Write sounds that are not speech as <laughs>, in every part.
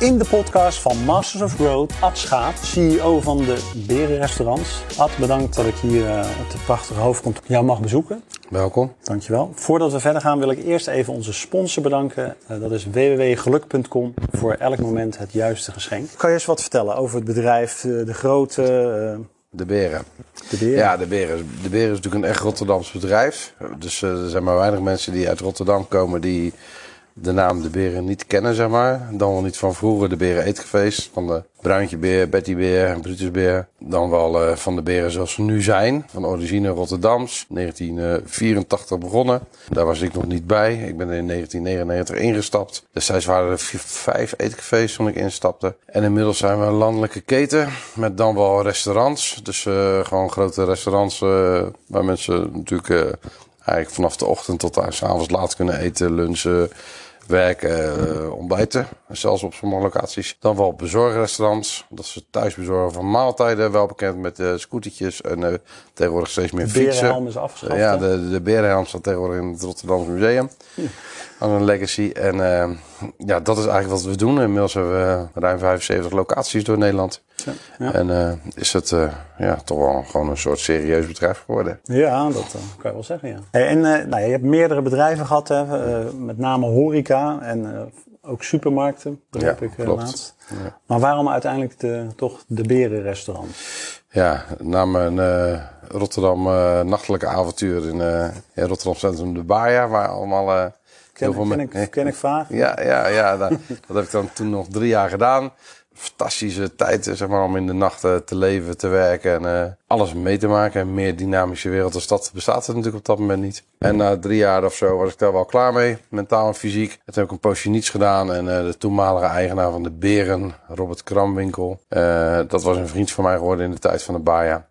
In de podcast van Masters of Growth, Ad Schaap, CEO van de Berenrestaurants. Ad, bedankt dat ik hier uh, op de prachtige hoofdkantoor jou mag bezoeken. Welkom. Dankjewel. Voordat we verder gaan wil ik eerst even onze sponsor bedanken. Uh, dat is www.geluk.com voor elk moment het juiste geschenk. Kan je eens wat vertellen over het bedrijf, de, de grote... De Beren. De Beren? Ja, de Beren. De Beren is natuurlijk een echt Rotterdams bedrijf. Dus er zijn maar weinig mensen die uit Rotterdam komen die de naam de Beren niet kennen, zeg maar. Dan wel niet van vroeger de Beren eetcafés. Van de Bruintje Beer, Betty Beer en Brutus Beer. Dan wel uh, van de Beren zoals ze nu zijn. Van origine Rotterdams. 1984 begonnen. Daar was ik nog niet bij. Ik ben in 1999 ingestapt. Destijds waren er vijf eetcafés toen ik instapte. En inmiddels zijn we een landelijke keten. Met dan wel restaurants. Dus uh, gewoon grote restaurants waar mensen natuurlijk eigenlijk vanaf de ochtend tot aan s'avonds laat kunnen eten, lunchen, werken, uh, ontbijten. Zelfs op sommige locaties. Dan wel bezorgrestaurants. Dat ze thuis bezorgen van maaltijden. Wel bekend met uh, scootertjes en uh, tegenwoordig steeds meer fietsen. De berenhelm is afgeschaft. ja, de, de berenhelm staat tegenwoordig in het Rotterdamse Museum. Hm. Aan een legacy. En ja, dat is eigenlijk wat we doen. Inmiddels hebben we ruim 75 locaties door Nederland. Ja, ja. En uh, is het uh, ja, toch wel gewoon een soort serieus bedrijf geworden. Ja, dat uh, kan je wel zeggen, ja. Hey, en nou, je hebt meerdere bedrijven gehad, hè, met name horeca en ook supermarkten, begrijp ja, ik klopt. laatst. Ja. Maar waarom uiteindelijk de, toch de berenrestaurant? Ja, na mijn Rotterdam nachtelijke avontuur in, in Rotterdam Centrum de Baja, waar allemaal... Ken, heel veel ken, ik, ken ik vaak? Ja, ja, ja dat, <laughs> dat heb ik dan toen nog drie jaar gedaan fantastische tijd zeg maar, om in de nachten te leven, te werken en uh, alles mee te maken. Een meer dynamische wereld als dat bestaat er natuurlijk op dat moment niet. En na drie jaar of zo was ik daar wel klaar mee, mentaal en fysiek. En toen heb ik een poosje niets gedaan en uh, de toenmalige eigenaar van de Beren, Robert Kramwinkel, uh, dat was een vriend van mij geworden in de tijd van de Baja.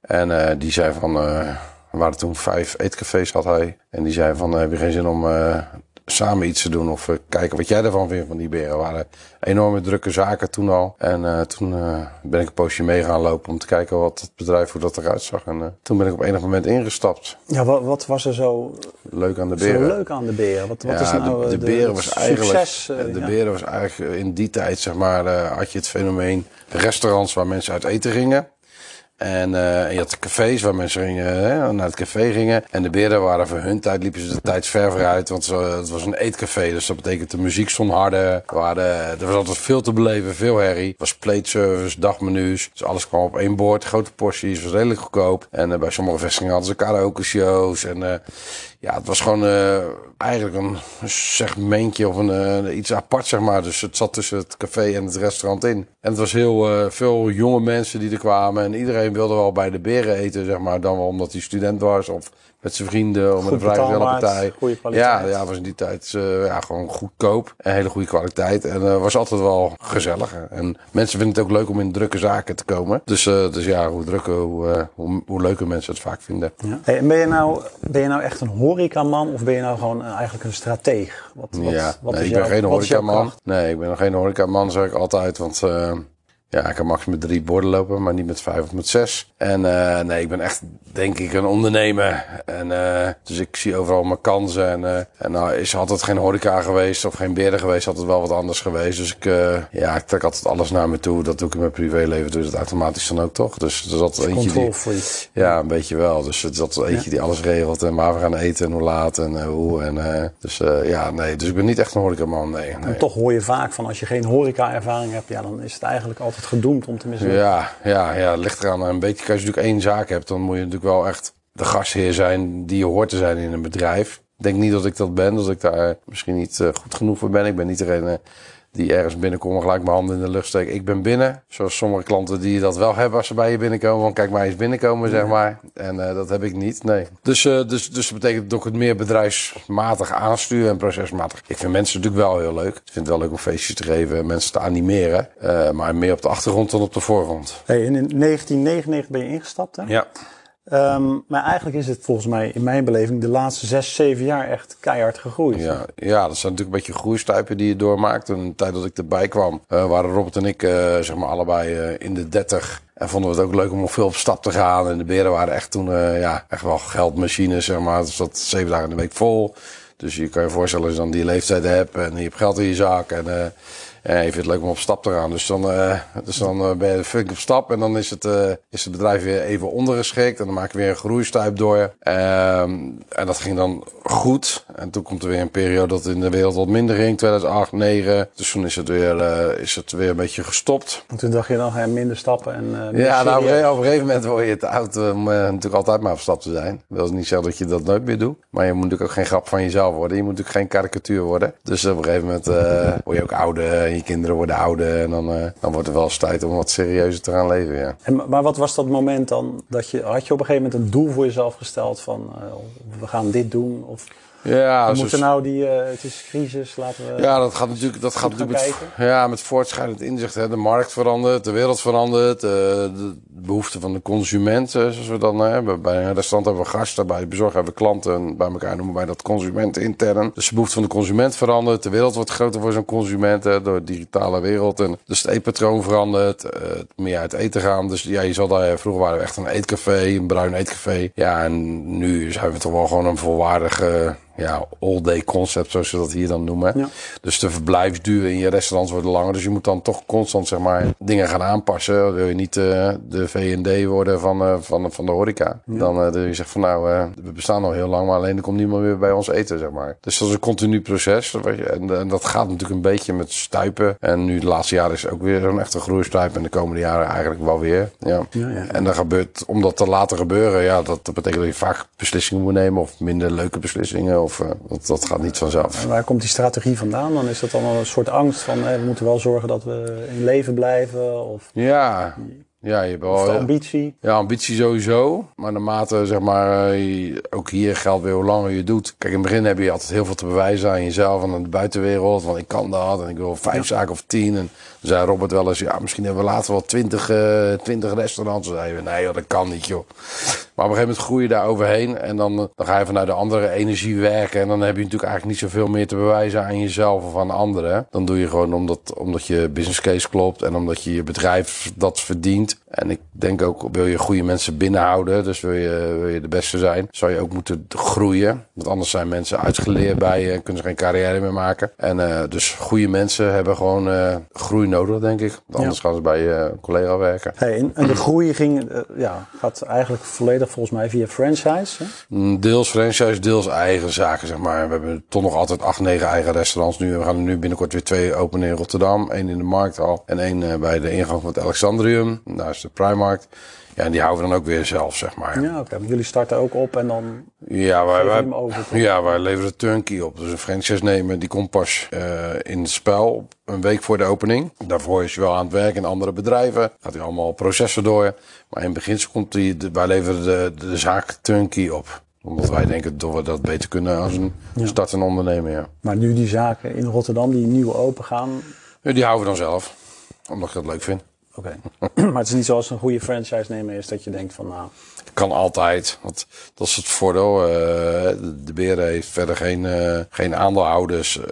En die zei van, er waren toen vijf eetcafés had hij. En die zei van, heb je geen zin om samen iets te doen of uh, kijken wat jij ervan vindt van die beren. Er waren enorme drukke zaken toen al. En uh, toen uh, ben ik een poosje mee gaan lopen om te kijken wat het bedrijf, hoe dat eruit zag. En toen ben ik op enig moment ingestapt. Ja, wat, wat was er zo leuk aan de beren? Zo leuk aan de beren? Wat, wat ja, is nou de, de, beren was eigenlijk, succes, de ja. beren was eigenlijk in die tijd, zeg maar, had je het fenomeen restaurants waar mensen uit eten gingen. En uh, je had de cafés waar mensen gingen, naar het café gingen. En de beren waren voor hun tijd, liepen ze de tijd ver vooruit. Want het was een eetcafé, dus dat betekent de muziek stond harder. Er, waren, er was altijd veel te beleven, veel herrie. Het was plateservice, dagmenu's. Dus alles kwam op één bord, grote porties, was redelijk goedkoop. En uh, bij sommige vestigingen hadden ze karaoke shows. En uh, ja, het was gewoon uh, eigenlijk een segmentje of een, uh, iets apart, zeg maar. Dus het zat tussen het café en het restaurant in. En het was heel uh, veel jonge mensen die er kwamen. En iedereen wilde wel bij de beren eten, zeg maar. Dan wel omdat hij student was of met zijn vrienden of met een vrijgezellenpartij. Goede kwaliteit. Ja, ja, was in die tijd uh, ja, gewoon goedkoop. En hele goede kwaliteit. En uh, was altijd wel gezellig. En mensen vinden het ook leuk om in drukke zaken te komen. Dus, uh, dus ja, hoe drukker, hoe, hoe, hoe leuker mensen het vaak vinden. Ja. Hey, en ben je, nou, ben je nou echt een horecaman of ben je nou gewoon eigenlijk een strateeg? Wat, wat, ja, wat nee, ik ben geen horecaman. Nee, ik ben nog geen horecaman, zeg ik altijd. Want ja, ik kan max met drie borden lopen, maar niet met vijf of met zes. En uh, nee, ik ben echt, denk ik, een ondernemer. En uh, dus ik zie overal mijn kansen. En, uh, en nou is altijd geen horeca geweest of geen beren geweest, had het wel wat anders geweest. Dus ik, ja, ik trek altijd alles naar me toe. Dat doe ik in mijn privéleven, doe ik het automatisch dan ook toch. Dus is altijd eentje die... Ja, een beetje wel. Dus het is altijd eentje ja. die alles regelt. En waar we gaan eten en hoe laat en hoe. En, dus ja, nee, dus ik ben niet echt een horecaman, nee. nee. En toch hoor je vaak van als je geen horeca-ervaring hebt, ja, dan is het eigenlijk altijd gedoemd om te missen. Ja, ja, ja, het ligt eraan een beetje. Als je natuurlijk één zaak hebt, dan moet je natuurlijk wel echt de gastheer zijn die je hoort te zijn in een bedrijf. Ik denk niet dat ik dat ben, dat ik daar misschien niet uh, goed genoeg voor ben. Ik ben niet degene die ergens binnenkomt en gelijk mijn handen in de lucht steekt. Ik ben binnen. Zoals sommige klanten die dat wel hebben als ze bij je binnenkomen. Van kijk maar eens binnenkomen, zeg maar. En uh, dat heb ik niet, nee. Dus, uh, dus, dus dat betekent dat ik het meer bedrijfsmatig aanstuur en procesmatig. Ik vind mensen natuurlijk wel heel leuk. Ik vind het wel leuk om feestjes te geven, mensen te animeren. Uh, maar meer op de achtergrond dan op de voorgrond. Hey, in 1999 ben je ingestapt, hè? Ja. Um, maar eigenlijk is het volgens mij in mijn beleving de laatste zes, zeven jaar echt keihard gegroeid. Ja, ja dat zijn natuurlijk een beetje groeistuipen die je doormaakt. En de tijd dat ik erbij kwam, uh, waren Robert en ik uh, zeg maar allebei uh, in de dertig. En vonden we het ook leuk om veel op stap te gaan. En de beren waren echt toen ja, echt wel geldmachines, zeg maar. Het zat zeven dagen in de week vol. Dus je kan je voorstellen als je dan die leeftijd hebt en je hebt geld in je zak. En En je vindt het leuk om op stap te gaan. Dus dan, dus dan uh, ben je flink op stap. En dan is het, is het bedrijf weer even ondergeschikt. En dan maak je weer een groeistuip door. Um, en dat ging dan goed. En toen komt er weer een periode dat in de wereld wat minder ging. 2008, 2009. Dus toen is het weer, is het weer een beetje gestopt. En toen dacht je dan ga je minder stappen. En, ja, nou, op, een, gegeven moment word je te oud om natuurlijk altijd maar op stap te zijn. Dat wil niet zeggen dat je dat nooit meer doet. Maar je moet natuurlijk ook geen grap van jezelf worden. Je moet natuurlijk geen karikatuur worden. Dus op een gegeven moment word je ook ouder. Kinderen worden ouder. En dan, uh, dan wordt het wel eens tijd om wat serieuzer te gaan leven. Ja. Maar wat was dat moment dan? Dat je, had je op een gegeven moment een doel voor jezelf gesteld van uh, we gaan dit doen? Of ja, we moeten nou die, uh, het is crisis, laten we. Ja, dat gaat natuurlijk, dat gaat natuurlijk met, ja, met voortschrijdend inzicht. Hè. De markt verandert, de wereld verandert, uh, de behoeften van de consument, uh, zoals we dan hebben. Bij een restaurant hebben we gasten, bij de bezorger hebben we klanten. Bij elkaar noemen wij dat consumenten intern. Dus de behoefte van de consument verandert, de wereld wordt groter voor zo'n consument hè, door de digitale wereld. En dus het eetpatroon verandert, meer uit eten gaan. Dus ja, je zal daar, vroeger waren we echt een eetcafé, een bruin eetcafé. Ja, en nu zijn we toch wel gewoon een volwaardige ja, all-day concept, zoals ze dat hier dan noemen. Ja. Dus de verblijfsduur in je restaurants worden langer. Dus je moet dan toch constant zeg maar, dingen gaan aanpassen. Wil je niet uh, de V&D worden van, uh, van, van de horeca. Ja. Dan uh, je zegt van nou, we bestaan al heel lang, maar alleen er komt niemand meer bij ons eten, zeg maar. Dus dat is een continu proces. En, en dat gaat natuurlijk een beetje met stuipen. En nu de laatste jaren is ook weer zo'n echte groeistuip. En de komende jaren eigenlijk wel weer. Ja. ja en dan gebeurt, om dat te laten gebeuren, ja, dat, dat betekent dat je vaak beslissingen moet nemen. Of minder leuke beslissingen. Uh, dat, dat, gaat niet vanzelf. En waar komt die strategie vandaan? Dan is dat dan een soort angst van we moeten wel zorgen dat we in leven blijven? Of... Ja, ja, je hebt wel. ambitie? Ja, ambitie sowieso. Maar naarmate, zeg maar, eh, ook hier geldt weer hoe langer je doet. Kijk, in het begin heb je altijd heel veel te bewijzen aan jezelf en aan de buitenwereld. Want ik kan dat en ik wil vijf zaken of tien. En zei Robert wel eens, ja, misschien hebben we later wel twintig, uh, twintig restaurants. We, nee dat kan niet joh. Maar op een gegeven moment groei je daar overheen. En dan, dan ga je vanuit de andere energie werken. En dan heb je natuurlijk eigenlijk niet zoveel meer te bewijzen aan jezelf of aan anderen. Dan doe je gewoon omdat, omdat je business case klopt. En omdat je je bedrijf dat verdient. En ik denk ook, wil je goede mensen binnenhouden, dus wil je, wil je de beste zijn, zou je ook moeten groeien. Want anders zijn mensen uitgeleerd bij je en kunnen ze geen carrière meer maken. En uh, dus goede mensen hebben gewoon uh, groei nodig, denk ik. Anders ja. gaan ze bij je collega werken. Hey, en de groei ging, ja, gaat eigenlijk volledig volgens mij via franchise? Hè? Deels franchise, deels eigen zaken, zeg maar. We hebben toch nog altijd acht, negen eigen restaurants nu. We gaan er nu binnenkort weer twee openen in Rotterdam. één in de Markthal en één bij de ingang van het Alexandrium. Daar de Primarkt. Ja, en die houden we dan ook weer zelf, zeg maar. Ja, oké. Okay. Jullie starten ook op en dan ja, wij, wij, ja, wij leveren turnkey op. Dus een franchise nemen, die komt pas uh, in het spel een week voor de opening. Daarvoor is je wel aan het werk in andere bedrijven. Gaat hij allemaal processen door. Maar in beginsel komt die, wij leveren de, de, zaak turnkey op omdat wij denken dat we dat beter kunnen als een ja. startende ondernemer. Ja. Maar nu die zaken in Rotterdam die nieuw open gaan. Ja, die houden we dan zelf. Omdat ik dat leuk vind. Oké. <clears throat> maar het is niet zoals een goede franchise nemer is dat je denkt van nou. Kan altijd. Want dat is het voordeel. Uh, de Beren heeft verder geen, uh, geen aandeelhouders uh,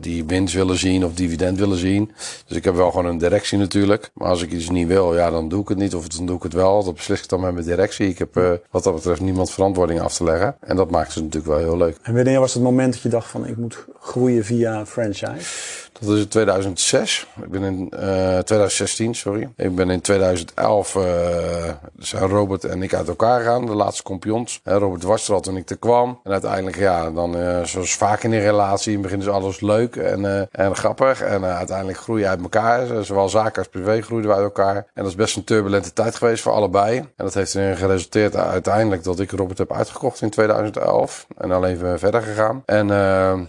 die winst willen zien of dividend willen zien. Dus ik heb wel gewoon een directie natuurlijk. Maar als ik iets niet wil, ja, dan doe ik het niet. Of dan doe ik het wel. Dat beslis ik dan met mijn directie. Ik heb wat dat betreft niemand verantwoording af te leggen. En dat maakt het natuurlijk wel heel leuk. En wanneer was het moment dat je dacht van ik moet groeien via franchise? Dat is in 2006. Ik ben in uh, 2016, sorry. Ik ben in 2011 uh, zijn Robert en ik uit elkaar gegaan, de laatste kompions. Robert was er al toen ik er kwam. En uiteindelijk, ja, dan uh, zoals vaak in een relatie, in het begin is alles leuk en, en grappig. En uiteindelijk groei je uit elkaar. Zowel zaken als privé groeiden we uit elkaar. En dat is best een turbulente tijd geweest voor allebei. En dat heeft erin geresulteerd uiteindelijk dat ik Robert heb uitgekocht in 2011. En even verder gegaan. En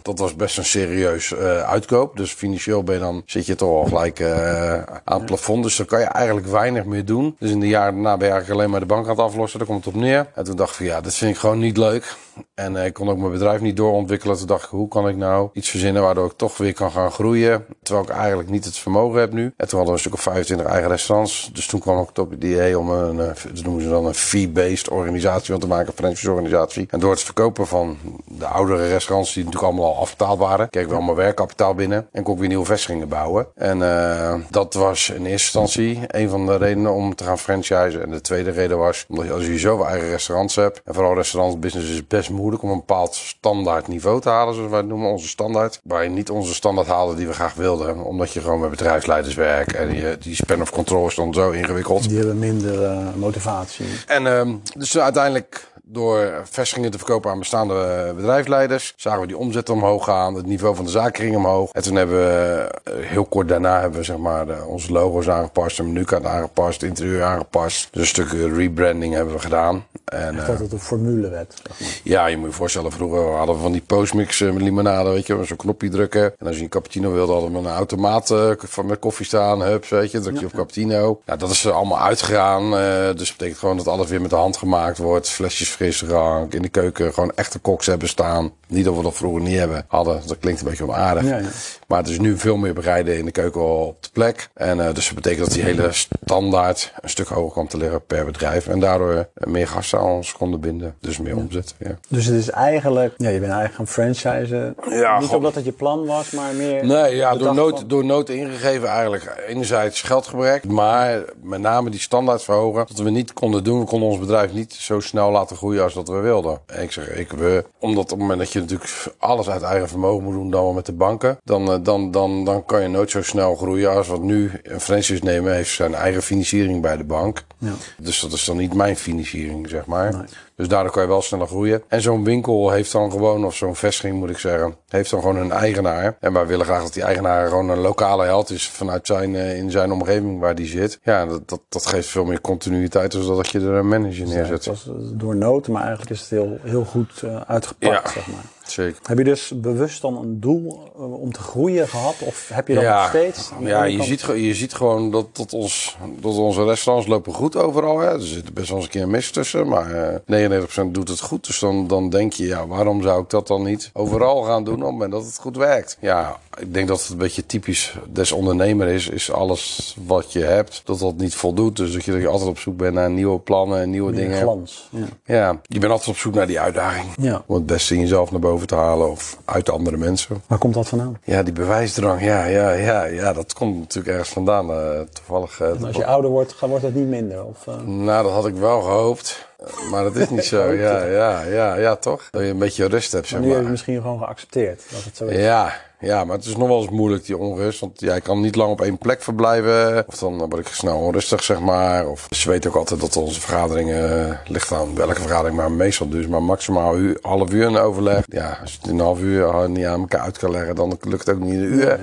dat was best een serieus uitkoop. Dus financieel ben dan, zit je toch al gelijk uh, aan het plafond. Dus dan kan je eigenlijk weinig meer doen. Dus in de jaren daarna ben je eigenlijk alleen maar de bank aan het aflossen. Daar komt het op neer. En toen dacht ik van ja, dit vind ik gewoon niet leuk. En uh, ik kon ook mijn bedrijf niet doorontwikkelen. Toen dacht ik, hoe kan ik nou iets verzinnen waardoor ik toch weer kan gaan groeien. Terwijl ik eigenlijk niet het vermogen heb nu. En toen hadden we een stuk of 25 eigen restaurants. Dus toen kwam ik op het idee om een, eh, dat noemen ze dan een fee-based organisatie van te maken, franchise organisatie. En door het verkopen van de oudere restaurants, die natuurlijk allemaal al afbetaald waren, kreeg ik wel mijn werkkapitaal binnen. En kon ik weer nieuwe vestigingen bouwen. En uh, dat was in eerste instantie een van de redenen om te gaan franchisen. En de tweede reden was, omdat je als je zoveel eigen restaurants hebt, en vooral restaurantbusiness is best best moeilijk om een bepaald standaard niveau te halen, zoals wij noemen, onze standaard. Waar je niet onze standaard haalde die we graag wilden, omdat je gewoon met bedrijfsleiders werkt en je, die span of control is dan zo ingewikkeld. Die hebben minder uh, motivatie. En uh, dus uiteindelijk door vestigingen te verkopen aan bestaande eh, bedrijfsleiders. Zagen we die omzet omhoog gaan, het niveau van de zaak ging omhoog. En toen hebben we, eh, heel kort daarna hebben we zeg maar onze logo's aangepast, de menukaart aangepast, het interieur aangepast. Dus een stuk rebranding hebben we gedaan. En, dat het een formule werd. Ja, je moet je voorstellen, vroeger hadden we van die postmix met limonade, weet je, zo'n knopje drukken. En als je een cappuccino wilde, hadden we een automaat van met koffie staan, hups, weet je, druk je op cappuccino. Nou, dat is allemaal uitgegaan. dus dat betekent gewoon dat alles weer met de hand gemaakt wordt, flesjes frisdrank, in de keuken gewoon echte koks hebben staan. Niet dat we dat vroeger niet hebben, hadden. Dat klinkt een beetje onaardig. Ja, ja. Maar het is nu veel meer bereiden in de keuken op de plek. En uh, dus dat betekent dat die hele standaard een stuk hoger komt te liggen per bedrijf. En daardoor meer gasten aan ons konden binden. Dus meer omzet. Ja. Dus het is eigenlijk, ja, je bent eigenlijk gaan franchisen. Ja, niet omdat het je plan was, maar meer. Nee, ja, door nood, door nood ingegeven eigenlijk. Enerzijds geldgebrek, maar met name die standaard verhogen. Dat we niet konden doen. We konden ons bedrijf niet zo snel laten groeien als dat we wilden. En ik zeg, ik, we, omdat op het moment dat je natuurlijk alles uit eigen vermogen moet doen, dan wel met de banken, dan, eh, dan, dan, dan kan je nooit zo snel groeien als wat nu een franchise nemen heeft zijn eigen financiering bij de bank. Ja. Dus dat is dan niet mijn financiering, zeg maar. Dus daardoor kan je wel sneller groeien. En zo'n winkel heeft dan gewoon, of zo'n vestiging moet ik zeggen, heeft dan gewoon een eigenaar. En wij willen graag dat die eigenaar gewoon een lokale held is vanuit zijn, uh, in zijn omgeving waar die zit. Ja, dat, dat, dat geeft veel meer continuïteit dan dat je er een manager neerzet. Ja, het was door nood, maar eigenlijk is het heel, heel goed uh, uitgepakt, zeg maar. Zeker. Heb je dus bewust dan een doel uh, om te groeien gehad? Of heb je dat ja, nog steeds? Ja, je ziet, je ziet gewoon dat, dat, ons, dat onze restaurants lopen goed overal. Hè. Er zit best wel eens een keer een mis tussen, maar uh, 99% doet het goed. Dus dan, dan denk je, ja, waarom zou ik dat dan niet overal gaan doen op het moment dat het goed werkt? Ja, ik denk dat het een beetje typisch des ondernemer is. Is alles wat je hebt, dat dat niet voldoet. Dus dat je, dat je altijd op zoek bent naar nieuwe plannen en nieuwe Meer dingen. glans. Ja. ja, je bent altijd op zoek naar die uitdaging. Ja. Om het beste in jezelf naar boven te halen of uit andere mensen. Waar komt dat vandaan? Ja, die bewijsdrang. Ja, ja, ja, ja dat komt natuurlijk ergens vandaan. Uh, toevallig. Uh, en als je ouder wordt, wordt dat niet minder? Of, uh... Nou, dat had ik wel gehoopt. Maar dat is niet zo. <laughs> Ja, ja, ja, ja, toch? Dat je een beetje rust hebt. Zeg maar nu heb je misschien gewoon geaccepteerd dat het zo is. Ja, ja, maar het is nog wel eens moeilijk, die onrust. Want jij kan niet lang op één plek verblijven. Of dan word ik snel onrustig, zeg maar. Of ze weten ook altijd dat onze vergaderingen, uh, ligt aan welke vergadering, maar meestal dus maar maximaal een half uur een overleg. Ja, als je het in een half uur niet aan elkaar uit kan leggen, dan lukt het ook niet in een uur.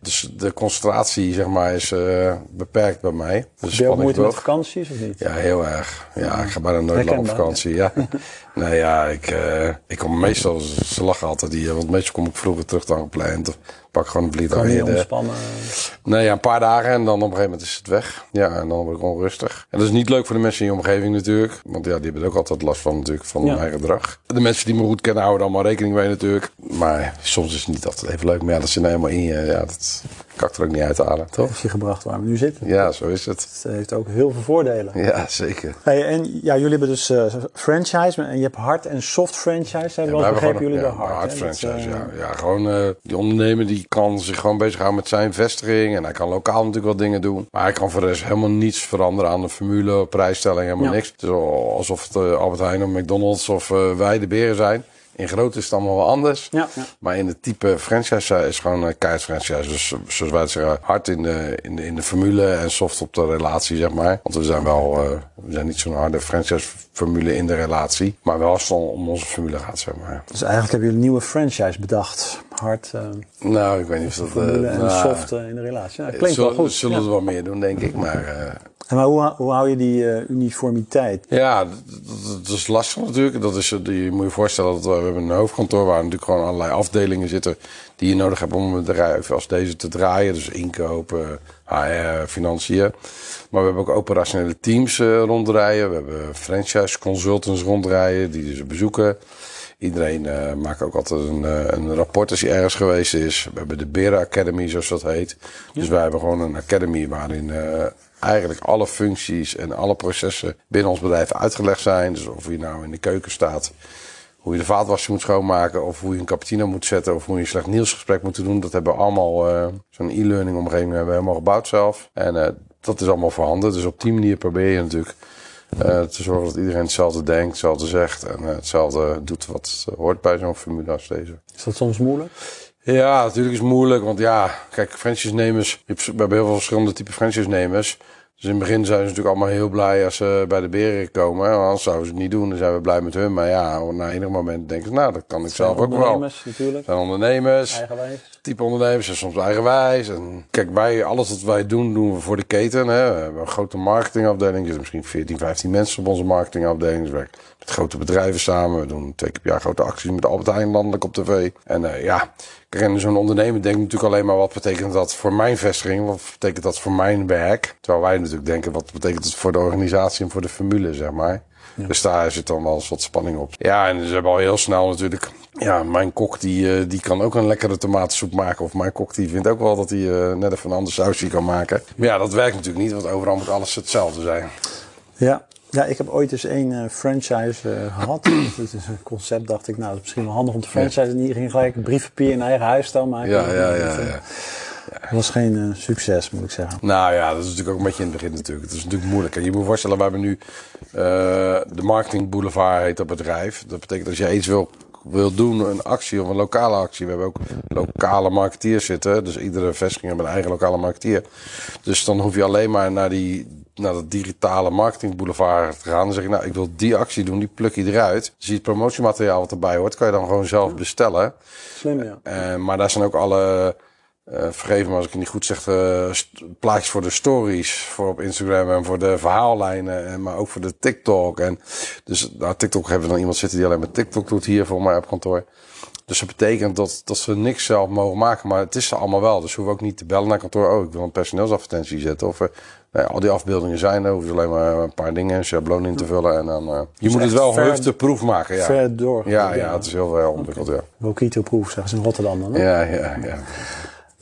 Dus de concentratie, zeg maar, is uh, beperkt bij mij. Dus Heb je ook moeite met vakanties of niet? Ja, heel erg. Ja, ik ga bijna nooit lang op vakantie. Ja. <laughs> nee, ja, ik, uh, ik kom meestal, ze lachen altijd hier, want meestal kom ik vroeger terug dan gepland. Pak gewoon een vliegtuig Kan je ontspannen? Nee, ja, een paar dagen en dan op een gegeven moment is het weg. Ja, en dan word ik onrustig. En dat is niet leuk voor de mensen in je omgeving natuurlijk. Want ja, die hebben ook altijd last van natuurlijk, van Ja. hun eigen gedrag. De mensen die me goed kennen houden allemaal rekening mee natuurlijk. Maar soms is het niet altijd even leuk. Maar ja, dat zit nou helemaal in je. Ja, dat kan ik er ook niet uit halen, toch? Is je gebracht waar we nu zitten? Ja, zo is het. Het heeft ook heel veel voordelen. Ja, zeker. Hey, en ja, jullie hebben dus eh, franchise en je hebt hard en soft franchise. Hebben Ja, we begrepen jullie ja, bij hard. hard? Dat, franchise, eh, ja. ja. Gewoon eh, die ondernemer die kan zich gewoon bezighouden met zijn vestiging. En hij kan lokaal natuurlijk wat dingen doen. Maar hij kan voor de rest helemaal niets veranderen aan de formule, prijsstelling, helemaal Ja. niks. Het is al alsof het eh, Albert Heijn of McDonald's of eh, wij de beren zijn. In groot is het allemaal wel anders. Ja, ja. Maar in het type franchise is gewoon een keihard franchise. Dus eh, zoals wij het zeggen, hard in de, in, de, in de formule en soft op de relatie, zeg maar. Want we zijn wel, eh, we zijn niet zo'n harde franchise formule in de relatie. Maar wel als het om onze formule gaat, zeg maar. Dus eigenlijk hebben jullie een nieuwe franchise bedacht. Hard eh Nou, ik weet niet of dat... eh, en nou, soft eh, in de relatie. Ja, klinkt zullen, wel goed. Zullen we wel meer doen, denk ik. Maar eh, En maar hoe, hoe hou je die eh, uniformiteit? ja, dat, is lastig natuurlijk. Dat is, je moet je voorstellen dat we, we hebben een hoofdkantoor waar natuurlijk gewoon allerlei afdelingen zitten die je nodig hebt om een bedrijf als deze te draaien. Dus inkopen, HR, financiën. Maar we hebben ook operationele teams eh, rondrijden. We hebben franchise consultants rondrijden die ze bezoeken. Iedereen eh, maakt ook altijd een, een rapport als hij ergens geweest is. We hebben de Bera Academy, zoals dat heet. Dus wij hebben gewoon een academy waarin eigenlijk alle functies en alle processen binnen ons bedrijf uitgelegd zijn. Dus of je nou in de keuken staat, hoe je de vaatwasser moet schoonmaken, of hoe je een cappuccino moet zetten, of hoe je een slecht nieuwsgesprek moet doen. Dat hebben we allemaal, eh, zo'n e-learning omgeving hebben we helemaal gebouwd zelf. En eh, dat is allemaal voorhanden. Dus op die manier probeer je natuurlijk Uh, te zorgen dat iedereen hetzelfde denkt, hetzelfde zegt en hetzelfde doet wat hoort bij zo'n formule als deze. Is dat soms moeilijk? Ja, natuurlijk is het moeilijk. Want ja, kijk, franchise-nemers. We hebben heel veel verschillende type franchise-nemers. Dus in het begin zijn ze natuurlijk allemaal heel blij als ze bij de beren komen. Anders zouden ze het niet doen, dan zijn we blij met hun. Maar ja, na enig moment denken ze, nou, dat kan ik zelf ook wel. Ondernemers natuurlijk. zijn ondernemers. Eigenwijs. Type ondernemers zijn soms eigenwijs. En kijk, wij, alles wat wij doen, doen we voor de keten. Hè. We hebben een grote marketingafdeling. Er zitten misschien 14, 15 mensen op onze marketingafdeling. Dus met grote bedrijven samen. We doen twee keer per jaar grote acties met Albert Heijn landelijk op tv. En uh, ja, en zo'n ondernemer denkt natuurlijk alleen maar wat betekent dat voor mijn vestiging? Wat betekent dat voor mijn werk? Terwijl wij natuurlijk denken, wat betekent het voor de organisatie en voor de formule, zeg maar. Ja. Dus daar zit dan wel eens wat spanning op. Ja, en ze hebben al heel snel natuurlijk. Ja, mijn kok die, uh, die kan ook een lekkere tomatensoep maken. Of mijn kok die vindt ook wel dat hij uh, net even een ander sausje kan maken. Maar ja, dat werkt natuurlijk niet, want overal moet alles hetzelfde zijn. Ja, ja, ik heb ooit eens één uh, franchise uh, gehad. <clears throat> dat is een concept, dacht ik, nou, dat is misschien wel handig om te franchise. En die ging gelijk briefpapier in eigen huisstel maken. Ja, ja, ja. ja. Dat was geen succes, moet ik zeggen. Nou ja, dat is natuurlijk ook een beetje in het begin natuurlijk. Het is natuurlijk moeilijk. En je moet je voorstellen, we hebben nu de Marketing Boulevard heet dat bedrijf. Dat betekent als je iets wil, wil doen, een actie of een lokale actie. We hebben ook lokale marketeers zitten. Dus iedere vestiging heeft een eigen lokale marketeer. Dus dan hoef je alleen maar naar die naar de digitale marketingboulevard te gaan. Dan zeg je, nou, ik wil die actie doen, die pluk je eruit. Dus het promotiemateriaal wat erbij hoort, kan je dan gewoon zelf bestellen. Slim, ja. Uh, maar daar zijn ook alle, uh, vergeef me als ik het niet goed zeg, uh, plaatjes voor de stories, voor op Instagram en voor de verhaallijnen, en, maar ook voor de TikTok. En dus, nou, TikTok hebben we dan iemand zitten die alleen maar TikTok doet hier voor mij op kantoor. Dus dat betekent dat, dat ze niks zelf mogen maken, maar het is er allemaal wel. Dus we hoeven ook niet te bellen naar kantoor. Oh, ik wil een personeelsadvertentie zetten. Of nou ja, al die afbeeldingen zijn er. Hoef je alleen maar een paar dingen, een schabloon in te vullen. En dan, uh, je moet het wel hoofd de proef maken. Ja. Ver door. Ja, ja, het is heel veel ontwikkeld. Okay. Ja. Wokito proef, zeggen ze in Rotterdam dan. Hè? Ja, ja, ja.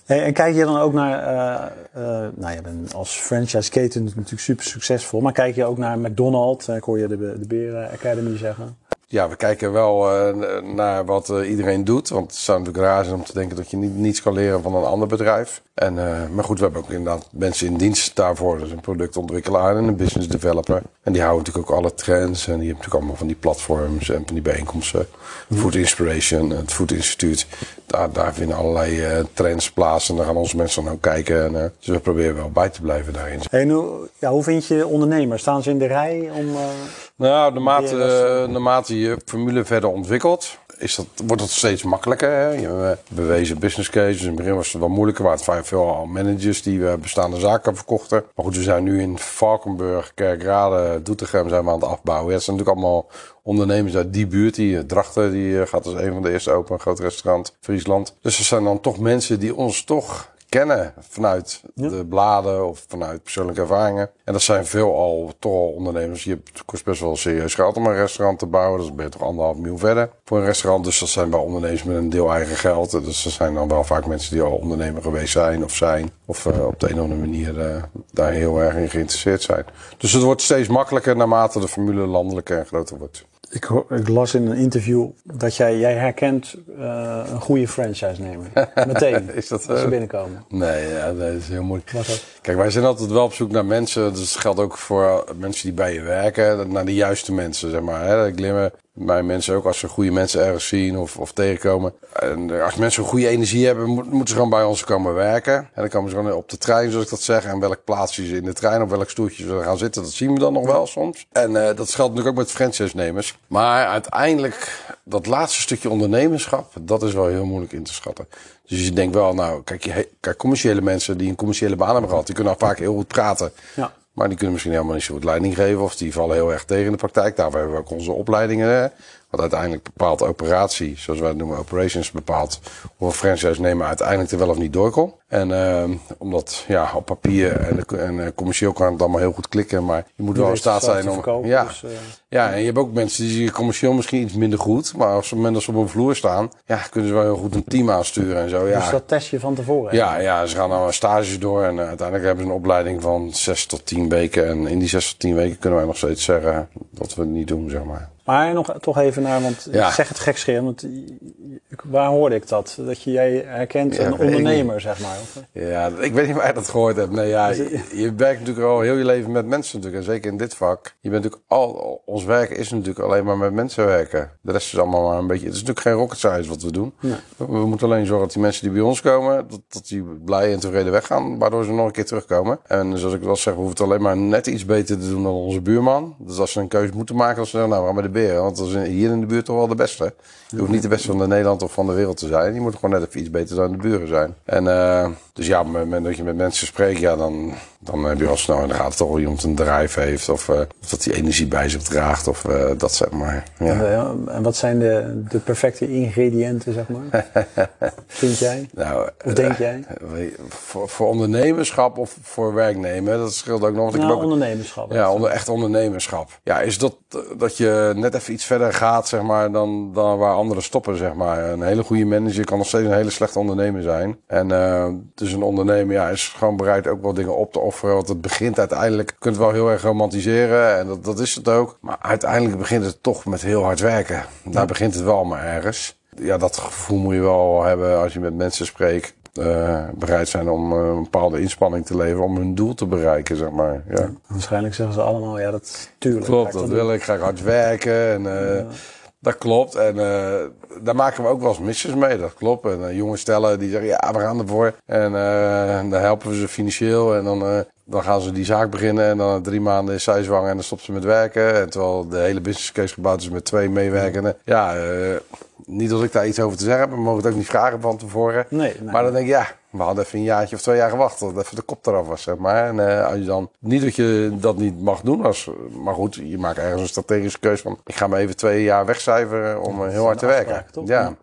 Hey, en kijk je dan ook naar, uh, uh, nou je bent als franchise keten natuurlijk super succesvol, maar kijk je ook naar McDonald's? Ik hoor je de, de Beren Academy zeggen. Ja, we kijken wel uh, naar wat uh, iedereen doet. Want het zou natuurlijk raar zijn om te denken dat je niet, niets kan leren van een ander bedrijf. En, uh, maar goed, we hebben ook inderdaad mensen in dienst daarvoor. Dus een productontwikkelaar en een business developer. En die houden natuurlijk ook alle trends. En die hebben natuurlijk allemaal van die platforms en van die bijeenkomsten. Mm. Food Inspiration, het Food Instituut. Daar, daar vinden allerlei trends plaats. En daar gaan onze mensen dan ook kijken. En, dus we proberen wel bij te blijven daarin. Hey, nu, ja, hoe vind je ondernemers? Staan ze in de rij om... Nou, naarmate, naarmate je formule verder ontwikkelt, is dat, wordt het steeds makkelijker. Hè? Je hebt bewezen business cases. In het begin was het wel moeilijker. Maar het veel managers die we bestaande zaken verkochten. Maar goed, we zijn nu in Valkenburg, Kerkrade, Doetinchem zijn we aan het afbouwen. Ja, het zijn natuurlijk allemaal ondernemers uit die buurt. Die Drachten die gaat als een van de eerste open. Een groot restaurant, Friesland. Dus er zijn dan toch mensen die ons toch kennen vanuit ja. de bladen of vanuit persoonlijke ervaringen. En dat zijn veel al toch al ondernemers. Je hebt, kost best wel serieus geld om een restaurant te bouwen. Dat ben je toch anderhalf miljoen verder voor een restaurant. Dus dat zijn wel ondernemers met een deel eigen geld. Dus dat zijn dan wel vaak mensen die al ondernemer geweest zijn of zijn. Of uh, op de een of andere manier uh, daar heel erg in geïnteresseerd zijn. Dus het wordt steeds makkelijker naarmate de formule landelijker en groter wordt. Ik, ik, las in een interview dat jij, jij herkent uh, een goede franchise-nemer. <laughs> Meteen. is dat, als ze binnenkomen. Nee, ja, dat is heel moeilijk. Kijk, wij zijn altijd wel op zoek naar mensen. Dus dat geldt ook voor mensen die bij je werken. Naar de juiste mensen, zeg maar. Hè. Ik glimmen bij mensen ook als ze goede mensen ergens zien of, of tegenkomen. En als mensen een goede energie hebben, moeten ze gewoon bij ons komen werken. En dan komen ze gewoon op de trein, zoals ik dat zeg. En welk plaatsje ze in de trein, op welk stoeltje ze gaan zitten, dat zien we dan nog wel soms. En uh, dat geldt natuurlijk ook met franchise-nemers. Maar uiteindelijk, dat laatste stukje ondernemerschap, dat is wel heel moeilijk in te schatten. Dus je denkt wel, nou, kijk, kijk commerciële mensen die een commerciële baan hebben gehad, die kunnen vaak heel goed praten. Ja. Maar die kunnen misschien helemaal niet zo goed leiding geven. Of die vallen heel erg tegen in de praktijk. Daarvoor hebben we ook onze opleidingen. Wat uiteindelijk bepaalt operatie, zoals wij het noemen, operations bepaalt. Of een franchise nemen uiteindelijk er wel of niet doorkomt. En uh, omdat ja, op papier en, en uh, commercieel kan het allemaal heel goed klikken. Maar je moet je wel in staat zijn om. Verkopen, ja, dus, uh... ja, en je hebt ook mensen die commercieel misschien iets minder goed. Maar als ze mensen op een vloer staan, ja, kunnen ze wel heel goed een team aansturen en zo. Ja. Dus dat test je van tevoren? Ja, ja, ze gaan dan stages door. En uiteindelijk hebben ze een opleiding van zes tot tien weken. En in die zes tot tien weken kunnen wij nog steeds zeggen dat we het niet doen, zeg maar. Maar nog toch even naar, want Ja. ik zeg het gekscherend, want waar hoorde ik dat? Dat je jij herkent Ja, een ondernemer, zeg maar. Of- Ja, ik weet niet waar je dat gehoord hebt. Nee, ja, je, je werkt natuurlijk al heel je leven met mensen natuurlijk. En zeker in dit vak. Je bent natuurlijk al, ons werk is natuurlijk alleen maar met mensen werken. De rest is allemaal maar een beetje... Het is natuurlijk geen rocket science wat we doen. Nee. We, we moeten alleen zorgen dat die mensen die bij ons komen... Dat, dat die blij en tevreden weggaan. Waardoor ze nog een keer terugkomen. En zoals ik wel zeg, we hoeven het alleen maar net iets beter te doen dan onze buurman. Dus als ze een keuze moeten maken, dan zeggen we, nou, we gaan met de Want dat is hier in de buurt toch wel de beste. Je hoeft niet de beste van de Nederland of van de wereld te zijn. Je moet gewoon net even iets beter dan de buren zijn. En eh, dus ja, op het moment dat je met mensen spreekt, ja, dan, dan heb je al snel in de gaten toch wel iemand een drive heeft. Of, eh, of dat hij energie bij zich draagt. Of eh, dat zeg maar. Ja. En, eh, en wat zijn de, de perfecte ingrediënten, zeg maar? <laughs> Vind jij? Nou, Of denk jij? voor, voor ondernemerschap of voor werknemen, dat scheelt ook nog. Want ik heb Nou, ook, ondernemerschap. Ja, onder, echt ondernemerschap. Ja, is dat, dat je net even iets verder gaat, zeg maar, dan, dan waar anderen stoppen, zeg maar. Een hele goede manager kan nog steeds een hele slechte ondernemer zijn. En dus een ondernemer ja, is gewoon bereid ook wel dingen op te offeren. Want het begint uiteindelijk, je kunt het wel heel erg romantiseren. En dat, dat is het ook. Maar uiteindelijk begint het toch met heel hard werken. Daar begint het wel maar ergens. Ja, dat gevoel moet je wel hebben als je met mensen spreekt. eh, bereid zijn om eh, een bepaalde inspanning te leveren om hun doel te bereiken, zeg maar. Ja. Waarschijnlijk zeggen ze allemaal, ja, dat tuurlijk. Klopt, dat wil ik. Ga ik hard werken. En, eh, Dat klopt. En eh, daar maken we ook wel eens misses mee. Dat klopt. En eh, jonge stellen die zeggen, ja, we gaan ervoor. En eh, dan helpen we ze financieel. En dan, dan gaan ze die zaak beginnen. En dan drie maanden is zij zwanger en dan stopt ze met werken. En terwijl de hele business case gebouwd is met twee meewerkenden. Ja, niet dat ik daar iets over te zeggen heb. We mogen het ook niet vragen van tevoren. Nee, nee. Maar dan denk ik, ja, we hadden even een jaartje of twee jaar gewacht tot even de kop eraf was, zeg maar. En eh, als je dan, niet dat je dat niet mag doen, als, maar goed, je maakt ergens een strategische keuze van, ik ga me even twee jaar wegcijferen om eh, heel hard te werken. toch? Ja.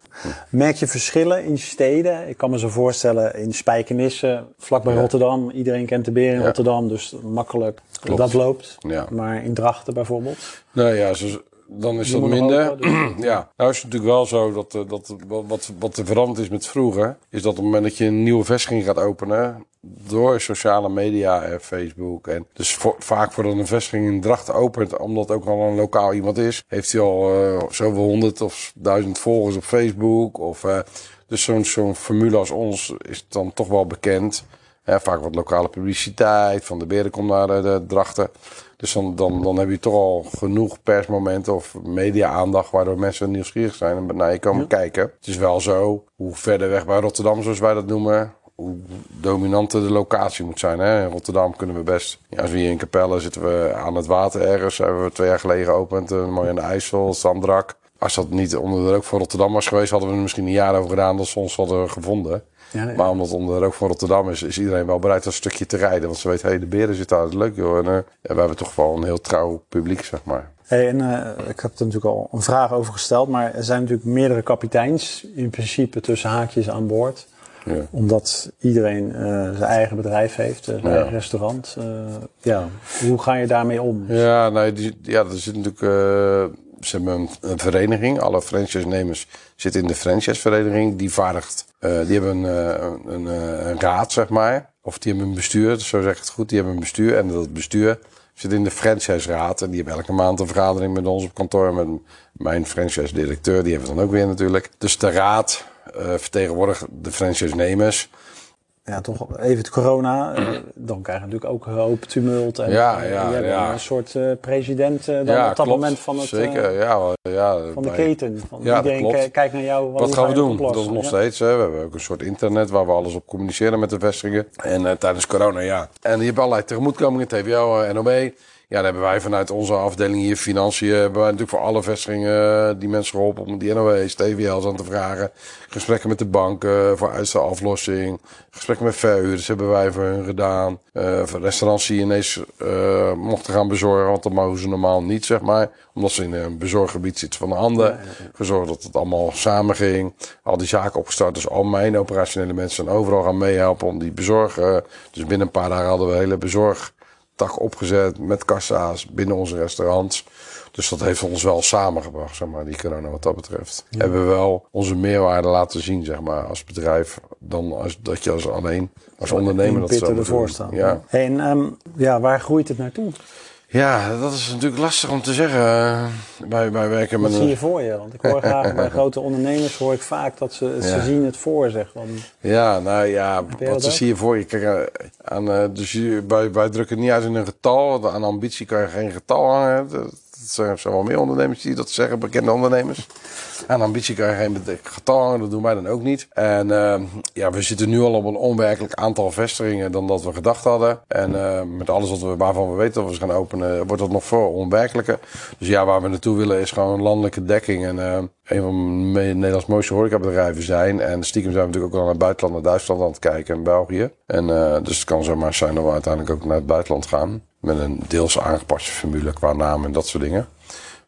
Merk je verschillen in steden? Ik kan me zo voorstellen in Spijkenisse, vlakbij Ja. Rotterdam. Iedereen kent de beer in Ja. Rotterdam, dus makkelijk Klopt. dat loopt. Ja. Maar in Drachten bijvoorbeeld. Nou ja, zo- dan is dat minder. dus- <clears throat> ja, nou is het natuurlijk wel zo dat, eh, dat wat- wat, er veranderd is met vroeger, is dat op het moment dat je een nieuwe vestiging gaat openen, door sociale media en Facebook. En dus voor- vaak voordat een vestiging in Drachten opent, omdat ook al een lokaal iemand is, heeft hij al eh, zoveel honderd of duizend volgers op Facebook. Of, eh, dus zo'n zo'n formule als ons is dan toch wel bekend. Hè, vaak wat lokale publiciteit, van de beren komt naar de, de drachten. Dus dan, dan, dan heb je toch al genoeg persmomenten of media-aandacht... waardoor mensen nieuwsgierig zijn en naar je komen kijken. Het is wel zo, hoe verder weg bij Rotterdam, zoals wij dat noemen... hoe dominanter de locatie moet zijn. Hè? In Rotterdam kunnen we best... Ja, als we hier in Capelle zitten we aan het water ergens. Hebben we twee jaar geleden geopend. eh, mooi aan de IJssel, Zandrak. Als dat niet onder de rook van Rotterdam was geweest... hadden we er misschien een jaar over gedaan dat ze ons hadden gevonden... Ja, ja. Maar omdat het onder de rook van Rotterdam is, is iedereen wel bereid een stukje te rijden. Want ze weten, hé, hey, de beren zitten daar, dat is leuk joh. En eh, ja, we hebben toch wel een heel trouw publiek, zeg maar. Hey, en, eh, ik heb er natuurlijk al een vraag over gesteld, maar er zijn natuurlijk meerdere kapiteins in principe tussen haakjes aan boord. Ja. Omdat iedereen eh, zijn eigen bedrijf heeft, zijn Ja. eigen restaurant. Ja, hoe ga je daarmee om? Ja, die, ja, er zit natuurlijk. eh, ze hebben een, een vereniging. Alle franchise-nemers zitten in de franchise-vereniging. Die vaardigt. Eh, die hebben een, eh, een, een, een raad, zeg maar. Of die hebben een bestuur, zo zeg ik het goed. Die hebben een bestuur. En dat bestuur zit in de franchise-raad. En die hebben elke maand een vergadering met ons op kantoor. Met mijn franchise-directeur. Die hebben we dan ook weer natuurlijk. Dus de raad eh, vertegenwoordigt de franchise-nemers. Ja, toch even het corona. eh, dan krijg je natuurlijk ook hoop tumult. En, Ja, eh, ja, ja. een soort eh, president eh, dan op dat moment van, het, Zeker, ja. ja van de keten. Van Ja, dat iedereen klopt. ki- kijkt naar jou. Wat gaan ga we doen? Dat is nog Ja. steeds. Hè. We hebben ook een soort internet waar we alles op communiceren met de vestigingen. En tijdens corona, ja. En je hebt allerlei tegemoetkomingen, TVO, NOB. Ja, daar hebben wij vanuit onze afdeling hier financiën... hebben wij natuurlijk voor alle vestigingen eh, die mensen geholpen... om die NOW's, TVL's aan te vragen. Gesprekken met de banken voor uitstelaflossing. Gesprekken met verhuurders hebben wij voor hun gedaan. Eh, voor restaurants die ineens eh, mochten gaan bezorgen... want dat mogen ze normaal niet, zeg maar. Omdat ze in een bezorggebied zitten van de handen. Gezorgd dat het allemaal samen ging. Al die zaken opgestart. Dus al mijn operationele mensen zijn overal gaan meehelpen om die bezorgen. Dus binnen een paar dagen hadden we hele bezorgtak opgezet met kassa's binnen onze restaurants. Dus dat heeft ons wel samengebracht, zeg maar, die corona wat dat betreft. Hebben we wel onze meerwaarde laten zien, zeg maar, als bedrijf. Dan als, dat je als alleen, als ondernemer dat zou ervoor staan. Ja. Hey, en ehm, ja, waar groeit het naartoe? Ja, dat is natuurlijk lastig om te zeggen. Wij, wij werken Wat met zie je voor je? Want ik hoor graag <laughs> bij grote ondernemers hoor ik vaak dat ze, ze zien het voor zich. Ja, nou ja, wat dat zie je voor je? Kijk, eh, aan, eh, dus je, wij, wij drukken niet uit in een getal. want Aan ambitie kan je geen getal hangen. Dat, dat zijn, wel meer ondernemers die dat zeggen, bekende ondernemers. Aan ambitie kan je geen getal hangen, dat doen wij dan ook niet. En eh, ja, we zitten nu al op een onwerkelijk aantal vestigingen dan dat we gedacht hadden. En eh, met alles wat we, waarvan we weten dat we ze gaan openen, wordt dat nog veel onwerkelijker. Dus ja, waar we naartoe willen is gewoon landelijke dekking. En eh, een van de Nederlands mooiste horecabedrijven zijn. En stiekem zijn we natuurlijk ook wel naar het buitenland, naar Duitsland aan het kijken en België. En eh, dus het kan zomaar zijn dat we uiteindelijk ook naar het buitenland gaan. Met een deels aangepaste formule qua naam en dat soort dingen.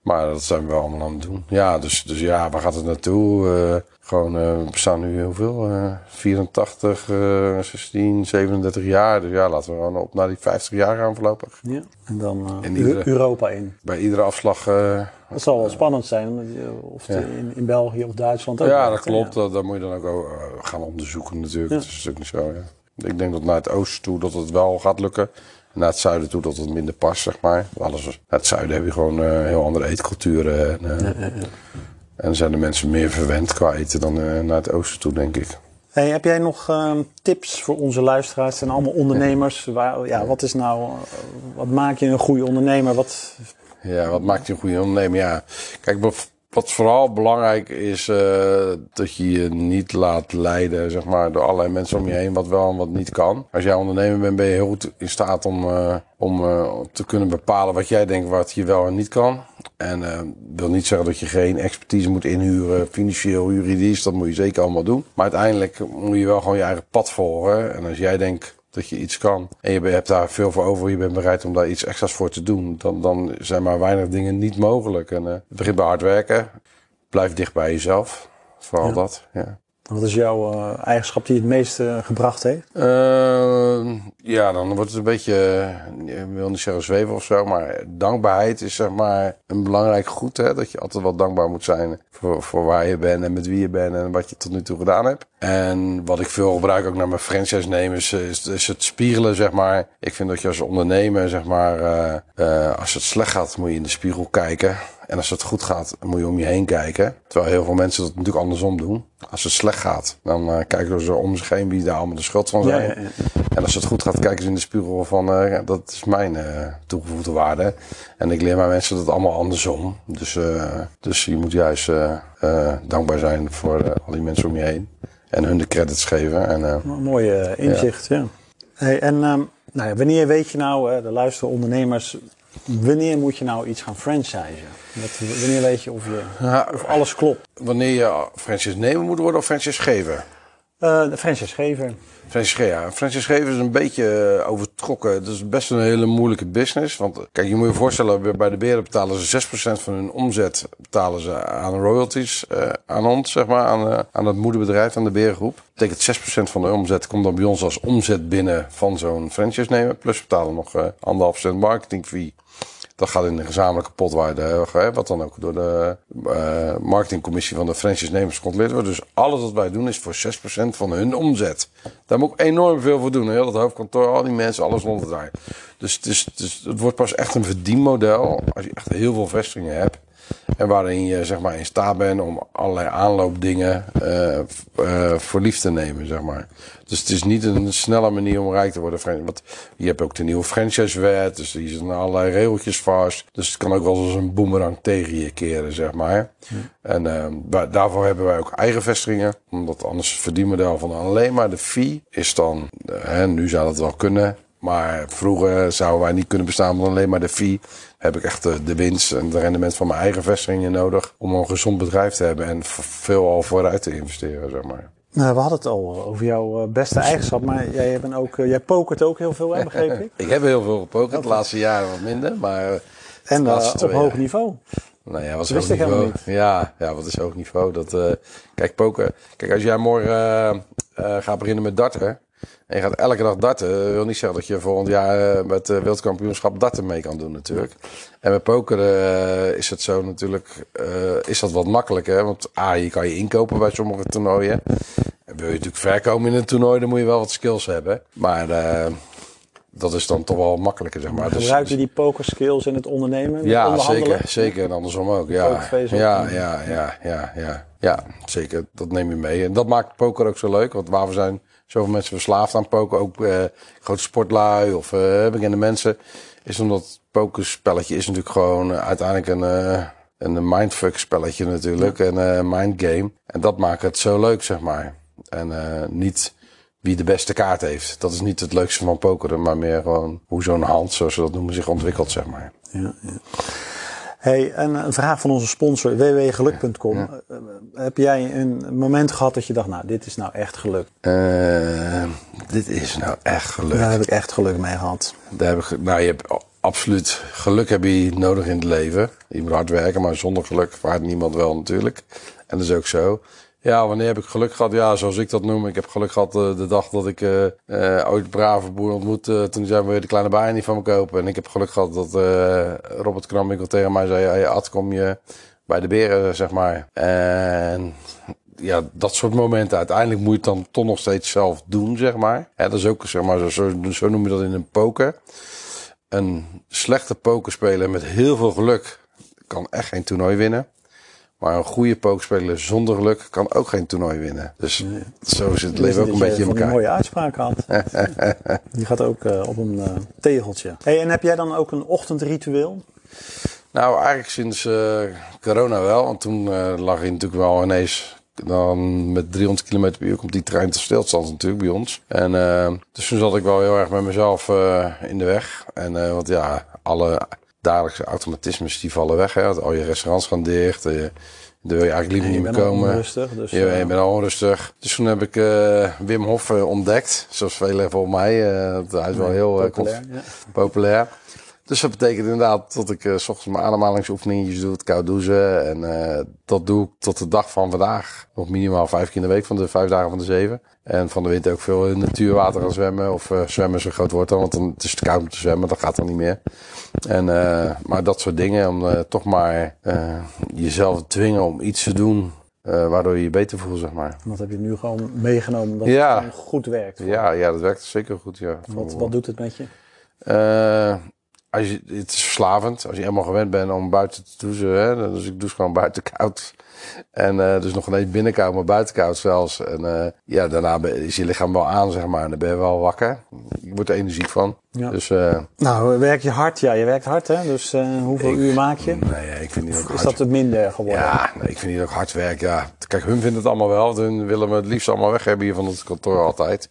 Maar dat zijn we wel allemaal aan het doen. Ja, dus, dus ja, waar gaat het naartoe? Eh, gewoon, eh, we bestaan nu hoeveel? Eh 84, eh 16, 37 jaar. Dus ja, laten we gewoon op naar die 50 jaar gaan voorlopig. ja. En dan eh, iedere- Europa in. Bij iedere afslag... Dat zal wel spannend zijn. Of Ja. in, in België of Duitsland ook ja, dat klopt. Dat, dat moet je dan ook gaan onderzoeken natuurlijk. Ja. Dat is natuurlijk niet zo, ja. Ik denk dat naar het oosten toe dat het wel gaat lukken. Naar het zuiden toe dat het minder past, zeg maar. Alles, naar het zuiden heb je gewoon eh, heel andere eetculturen. En, eh, en zijn de mensen meer verwend qua eten dan eh, naar het oosten toe, denk ik. Hey, heb jij nog ehm, tips voor onze luisteraars? Het zijn allemaal <laughs> ondernemers. Waar, ja, wat is nou, wat maakt je een goede ondernemer? Wat, Ja, wat maakt je een goede ondernemer? Ja, kijk, wat- vooral belangrijk is, eh, dat je je niet laat leiden, zeg maar, door allerlei mensen om je heen, wat wel en wat niet kan. Als jij ondernemer bent, ben je heel goed in staat om, eh, om eh, te kunnen bepalen wat jij denkt wat je wel en niet kan. En wil niet zeggen dat je geen expertise moet inhuren, financieel, juridisch, dat moet je zeker allemaal doen. Maar uiteindelijk moet je wel gewoon je eigen pad volgen. En als jij denkt dat je iets kan en je hebt daar veel voor over, je bent bereid om daar iets extra's voor te doen, dan, dan zijn maar weinig dingen niet mogelijk. En het begint bij hard werken. Blijf dicht bij jezelf. Vooral Ja. dat. Ja. wat is jouw eh, eigenschap die het meeste gebracht heeft? Eh, ja, dan wordt het een beetje, eh, ik wil niet zeggen zweven of zo, maar dankbaarheid is zeg maar een belangrijk goed. Hè? Dat je altijd wel dankbaar moet zijn voor, voor waar je bent en met wie je bent en wat je tot nu toe gedaan hebt. En wat ik veel gebruik ook naar mijn franchise-nemers is, is het spiegelen, zeg maar. Ik vind dat je als ondernemer, zeg maar, eh, eh, als het slecht gaat, moet je in de spiegel kijken. En als het goed gaat, moet je om je heen kijken. Terwijl heel veel mensen dat natuurlijk andersom doen. Als het slecht gaat, dan eh, kijken ze om zich heen wie daar allemaal de schuld van zijn. Ja, ja, ja. En als het goed gaat, kijken ze in de spiegel van eh, dat is mijn eh, toegevoegde waarde. En ik leer mijn mensen dat allemaal andersom. Dus, eh, dus je moet juist dankbaar zijn voor al die mensen om je heen. En hun de credits geven. En, Een mooie inzicht, ja. Hey, en ehm, nou ja, wanneer weet je nou, de luisteren ondernemers, wanneer moet je nou iets gaan franchisen? Wanneer weet je of, je, of alles klopt? wanneer je franchise nemen moet worden of franchise geven? De franchisegever. Franchise, ja. franchise geven is een beetje eh, overtrokken. Het is best een hele moeilijke business. Want eh, kijk, je moet je voorstellen, bij de beren betalen ze 6% van hun omzet betalen ze aan royalties aan ons, zeg maar, aan, aan het moederbedrijf, aan de berengroep. Dat betekent 6% van de omzet komt dan bij ons als omzet binnen van zo'n franchise nemen. Plus betalen nog anderhalf cent marketing fee. Dat gaat in de gezamenlijke pot waar wat dan ook door de eh, marketingcommissie van de franchise-nemers gecontroleerd wordt. Dus alles wat wij doen is voor 6% van hun omzet. Daar moet ik enorm veel voor doen. Heel dat hoofdkantoor, al die mensen, alles rond het draaien. Dus is- het wordt pas echt een verdienmodel als je echt heel veel vestigingen hebt. En waarin je zeg maar in staat bent om allerlei aanloopdingen eh eh, voor lief te nemen, zeg maar. Dus het is niet een snelle manier om rijk te worden. Want je hebt ook de nieuwe franchisewet, dus die zitten allerlei regeltjes vast. Dus het kan ook wel als een boemerang tegen je keren, zeg maar. En eh, wa- daarvoor hebben wij ook eigen vestigingen. Omdat anders het verdienmodel van alleen maar de fee is dan, eh, hè, nu zou dat wel kunnen. Maar vroeger zouden wij niet kunnen bestaan met alleen maar de fee. Heb ik echt de, de winst en het rendement van mijn eigen vestigingen nodig. Om een gezond bedrijf te hebben en veel al vooruit te investeren, zeg maar. Nou, we hadden het al eh, over jouw eh, beste eigenschap, maar jij, bent ook, eh, jij pokert ook heel veel, hè, begreep ik? <laughs> Ik heb heel veel gepokerd, de laatste jaren wat minder. Maar En laatste op hoog niveau. Nou ja, wat is hoog niveau? helemaal Ja, ja, wat is hoog niveau? Dat, kijk, poker. Kijk, als jij morgen gaat beginnen met darten. En je gaat elke dag darten. Dat wil niet zeggen dat je volgend jaar eh, met het wereldkampioenschap darten mee kan doen natuurlijk. En met poker eh, is het zo natuurlijk, eh, is dat wat makkelijker. Want A, je kan je inkopen bij sommige toernooien. En wil je natuurlijk verkomen in een toernooi, dan moet je wel wat skills hebben. Maar eh, dat is dan toch wel makkelijker, zeg maar. Dus- Gebruik je die poker skills in het ondernemen? ja, zeker, zeker. En andersom ook. Ja, ja, ja, ja, ja, ja, ja, zeker. Dat neem je mee. En dat maakt poker ook zo leuk. Want waar we zijn zoveel mensen verslaafd aan poker, ook eh, grote sportlui of eh bekende mensen, is omdat pokerspelletje is natuurlijk gewoon uiteindelijk een, eh, een mindfuck spelletje natuurlijk. Een eh mindgame. En dat maakt het zo leuk, zeg maar. En niet wie de beste kaart heeft. Dat is niet het leukste van pokeren, maar meer gewoon hoe zo'n hand, zoals ze dat noemen, zich ontwikkelt, zeg maar. Ja, ja. Hey, en een vraag van onze sponsor www.geluk.com. Eh, Heb jij een moment gehad dat je dacht, nou, dit is nou echt geluk? Eh, dit is nou echt geluk. Daar heb ik echt geluk mee gehad. Daar heb ik, nou, je hebt absoluut geluk heb je nodig in het leven. Je moet hard werken, maar zonder geluk vaart niemand wel natuurlijk. En dat is ook zo. Ja, wanneer heb ik geluk gehad? Ja, zoals ik dat noem. Ik heb geluk gehad eh, de dag dat ik eh, ooit brave boer ontmoette. toen zei we de kleine bijen niet van me kopen. En ik heb geluk gehad dat Robert Kramwinkel tegen mij zei... Hey, Ad, kom je bij de beren, zeg maar. En ja, dat soort momenten. Uiteindelijk moet je het dan toch nog steeds zelf doen, zeg maar. Hè, dat is ook, zeg maar, zo, zo, noem je dat in een poker. Een slechte pokerspeler met heel veel geluk kan echt geen toernooi winnen. Maar een goede pokerspeler zonder geluk kan ook geen toernooi winnen. Dus zo zit het leven ook een beetje in elkaar. mooie uitspraak had. <laughs> die gaat ook eh, op een eh, tegeltje. Hey, en heb jij dan ook een ochtendritueel? Nou, eigenlijk sinds eh, corona wel. Want toen lag hij natuurlijk wel ineens... Dan met 300 km per uur komt die trein tot stilstand natuurlijk bij ons. En dus toen zat ik wel heel erg met mezelf in de weg. En want ja, alle dagelijkse automatismes die vallen weg. Hè. Al je restaurants gaan dicht. eh, daar wil je eigenlijk liever niet meer komen. onrustig, dus, Ja, eh, je bent al onrustig. Dus toen heb ik eh, Wim Hof eh, ontdekt. Zoals velen volgens mij. eh, hij is wel heel eh, populair. Ja. populair. Dus dat betekent inderdaad dat ik eh, s ochtends mijn ademhalingsoefeningetjes doe, het koud douchen. En eh, dat doe ik tot de dag van vandaag. Nog minimaal vijf keer in de week van de vijf dagen van de zeven. En van de winter ook veel in natuurwater gaan zwemmen. Of eh, zwemmen zo groot wordt dan, want dan het is te koud om te zwemmen. Dat gaat dan niet meer. En, eh, maar dat soort dingen, om eh, toch maar jezelf dwingen om iets te doen. waardoor je je beter voelt, zeg maar. Dat heb je nu gewoon meegenomen dat Ja. het goed werkt. Ja, ja, dat werkt zeker goed, ja. Wat, wat doet het met je? Als je, het is verslavend. Als je helemaal gewend bent om buiten te douchen. Hè, dus ik douche gewoon buiten koud. En eh, dus nog ineens binnen koud, maar buiten koud zelfs. En eh, ja, daarna is je lichaam wel aan, zeg maar. En dan ben je wel wakker. Je wordt er energiek van. Ja. Dus eh, Nou, werk je hard? Ja, je werkt hard, hè? Dus hoeveel Ik- uur maak je? nee, ik vind die ook Is dat het minder geworden? Ja, nee, ik vind die ook hard werk. Ja. Kijk, hun vinden het allemaal wel. Hun willen me het liefst allemaal weg hebben hier van het kantoor altijd.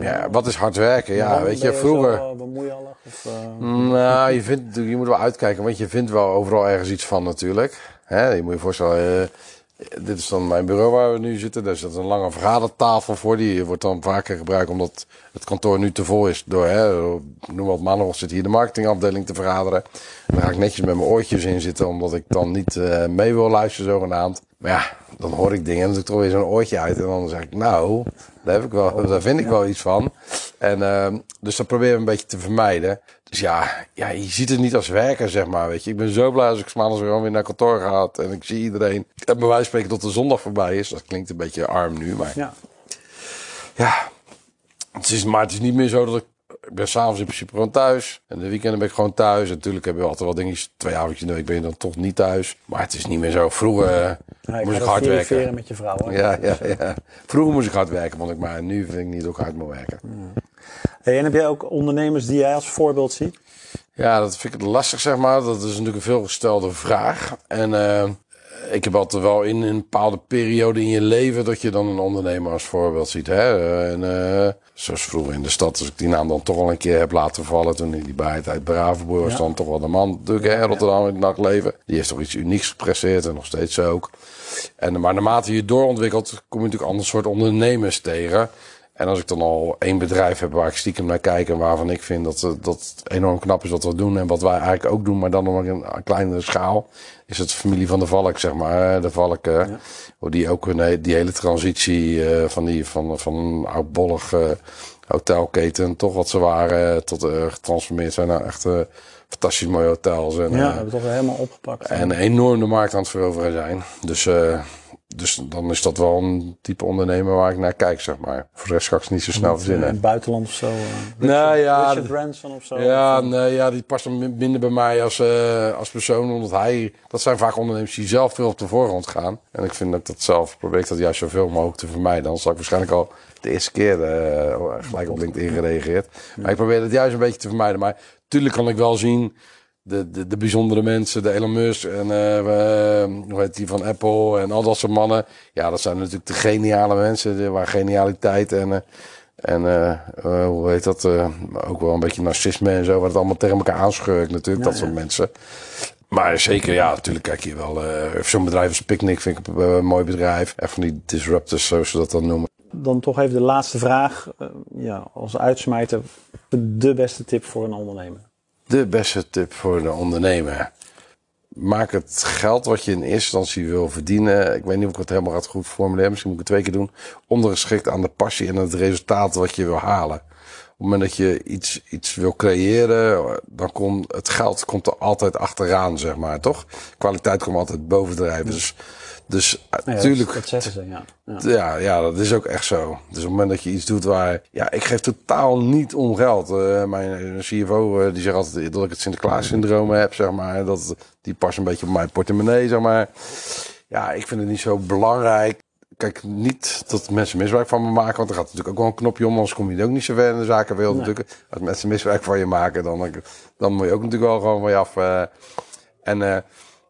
Ja, wat is hard werken? Ja, weet je, vroeger... Bemoeiallig? Of, eh, Nou, je, vindt, je moet wel uitkijken, want je vindt wel overal ergens iets van natuurlijk. Hè, je moet je voorstellen, eh, dit is dan mijn bureau waar we nu zitten. Daar is dat een lange vergadertafel voor. Die wordt dan vaker gebruikt omdat het kantoor nu te vol is. Door, hè, noem wat maandag zit hier de marketingafdeling te vergaderen. En dan ga ik netjes met mijn oortjes in zitten, omdat ik dan niet eh, mee wil luisteren zogenaamd. Maar ja, dan hoor ik dingen en dan doe ik toch weer zo'n oortje uit. En dan zeg ik, nou, daar, heb ik wel, daar vind ik wel iets van. En, ehm, dus dat proberen we een beetje te vermijden. Dus ja, ja, je ziet het niet als werken, zeg maar. Weet je. Ik ben zo blij als ik maandags gewoon weer naar kantoor ga. En ik zie iedereen. En bij wijze spreken tot de zondag voorbij is. Dat klinkt een beetje arm nu, maar ja. ja. Het is, maar het is niet meer zo dat ik... Ik ben s'avonds in principe gewoon thuis. En de weekenden ben ik gewoon thuis. En natuurlijk heb je altijd wel dingetjes. Twee avondjes in de week ben je dan toch niet thuis. Maar het is niet meer zo. Vroeger eh, Ja, je moest ik hard ook werken. met je vrouw. Hè? Ja, ja, ja. Vroeger moest ik hard werken, vond ik. Maar nu vind ik niet dat ik hard moet werken. Hey, en heb jij ook ondernemers die jij als voorbeeld ziet? Ja, dat vind ik lastig, zeg maar. Dat is natuurlijk een veelgestelde vraag. En eh, ik heb altijd wel in een bepaalde periode in je leven dat je dan een ondernemer als voorbeeld ziet. Hè? En, eh, zoals vroeger in de stad, als ik die naam dan toch wel een keer heb laten vallen. Toen ik die bijtijd Bravenboer was, Ja. dan toch wel de man natuurlijk, hè, in Rotterdam in het nachtleven. Die heeft toch iets unieks gepresteerd en nog steeds ook. En, maar naarmate je doorontwikkelt, kom je natuurlijk ander soort ondernemers tegen. En als ik dan al één bedrijf heb waar ik stiekem naar kijk en waarvan ik vind dat, eh, dat het enorm knap is wat we doen en wat wij eigenlijk ook doen, maar dan nog een, een kleinere schaal, is het familie van de Valk, zeg maar. De Valk, die ook een, die hele transitie eh, van, die, van, van een oudbollig eh, hotelketen, toch wat ze waren, tot getransformeerd zijn naar echt eh, fantastisch mooie hotels. En, Ja, hebben we toch helemaal opgepakt. en enorm de markt aan het veroveren zijn. Dus eh, dus dan is dat wel een type ondernemer waar ik naar kijk, zeg maar. Voor de rest ga ik niet zo snel In verzinnen. het buitenland of zo? eh, Nou ja, Richard Branson of zo? Ja, Of, eh, nee, ja, die past dan minder bij mij als, eh, als persoon. Omdat hij, dat zijn vaak ondernemers die zelf veel op de voorgrond gaan. En ik vind dat dat zelf, probeer ik dat juist zoveel mogelijk te vermijden. Dan zal ik waarschijnlijk al de eerste keer gelijk op LinkedIn gereageerd. Maar ik probeer het juist een beetje te vermijden. Maar tuurlijk kan ik wel zien de, de, de bijzondere mensen, de Elon Musk en eh, we- hoe heet die van Apple en al dat soort mannen. Ja, dat zijn natuurlijk de geniale mensen, de- waar genialiteit en, eh, en eh, eh, hoe heet dat, eh, ook wel een beetje narcisme en zo, waar het allemaal tegen elkaar aanschurkt natuurlijk, Ja, dat soort mensen. Maar zeker, ja, natuurlijk kijk je wel. eh Zo'n bedrijf als Picnic vind ik een, eh, mooi bedrijf. En van die disruptors, zoals ze dat dan noemen. Dan toch even de laatste vraag. eh, ja, als uitsmijter, de beste tip voor een ondernemer. De beste tip voor de ondernemer. Maak het geld wat je in eerste instantie wil verdienen. Ik weet niet of ik het helemaal gaat goed formuleren. Misschien moet ik het twee keer doen. Ondergeschikt aan de passie en het resultaat wat je wil halen. Op het moment dat je iets, iets wil creëren, dan komt het geld komt er altijd achteraan, zeg maar, toch? Kwaliteit komt altijd bovendrijven. Dus, dus ja, natuurlijk. Dat, dat zeggen ze, ja. ja. Ja, ja, dat is ook echt zo. Dus op het moment dat je iets doet waar... Ja, ik geef totaal niet om geld. Eh, mijn CFO eh, die zegt altijd dat ik het Sinterklaas-syndroom heb, zeg maar. Dat, die past een beetje op mijn portemonnee, zeg maar. Ja, ik vind het niet zo belangrijk. Kijk, niet dat mensen misbruik van me maken. Want er gaat natuurlijk ook wel een knopje om. Anders kom je ook niet zo ver in de zakenwereld Nee. natuurlijk. Als mensen misbruik van je maken, dan, dan moet je ook natuurlijk wel gewoon van je af... eh. en...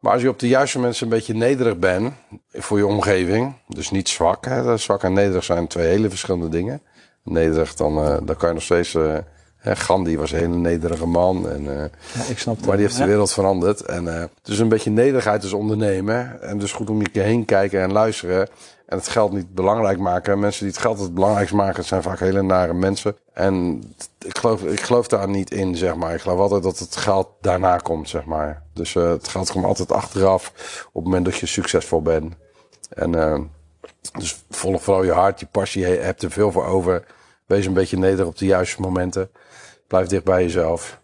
maar als je op de juiste mensen een beetje nederig bent voor je omgeving, dus niet zwak. Hè, zwak en nederig zijn twee hele verschillende dingen. Nederig, dan, eh, dan kan je nog steeds. eh, hè, Gandhi was een hele nederige man. En, eh, Ja, ik snap het. maar die heeft de Ja. wereld veranderd. En, dus een beetje nederigheid als ondernemen. En dus goed om je heen kijken en luisteren. En het geld niet belangrijk maken. Mensen die het geld het belangrijkst maken, zijn vaak hele nare mensen. En ik geloof, ik geloof daar niet in, zeg maar. Ik geloof altijd dat het geld daarna komt, zeg maar. Dus eh, het geld komt altijd achteraf op het moment dat je succesvol bent. En eh, dus volg vooral je hart, je passie, je hebt er veel voor over. Wees een beetje nederig op de juiste momenten. Blijf dicht bij jezelf.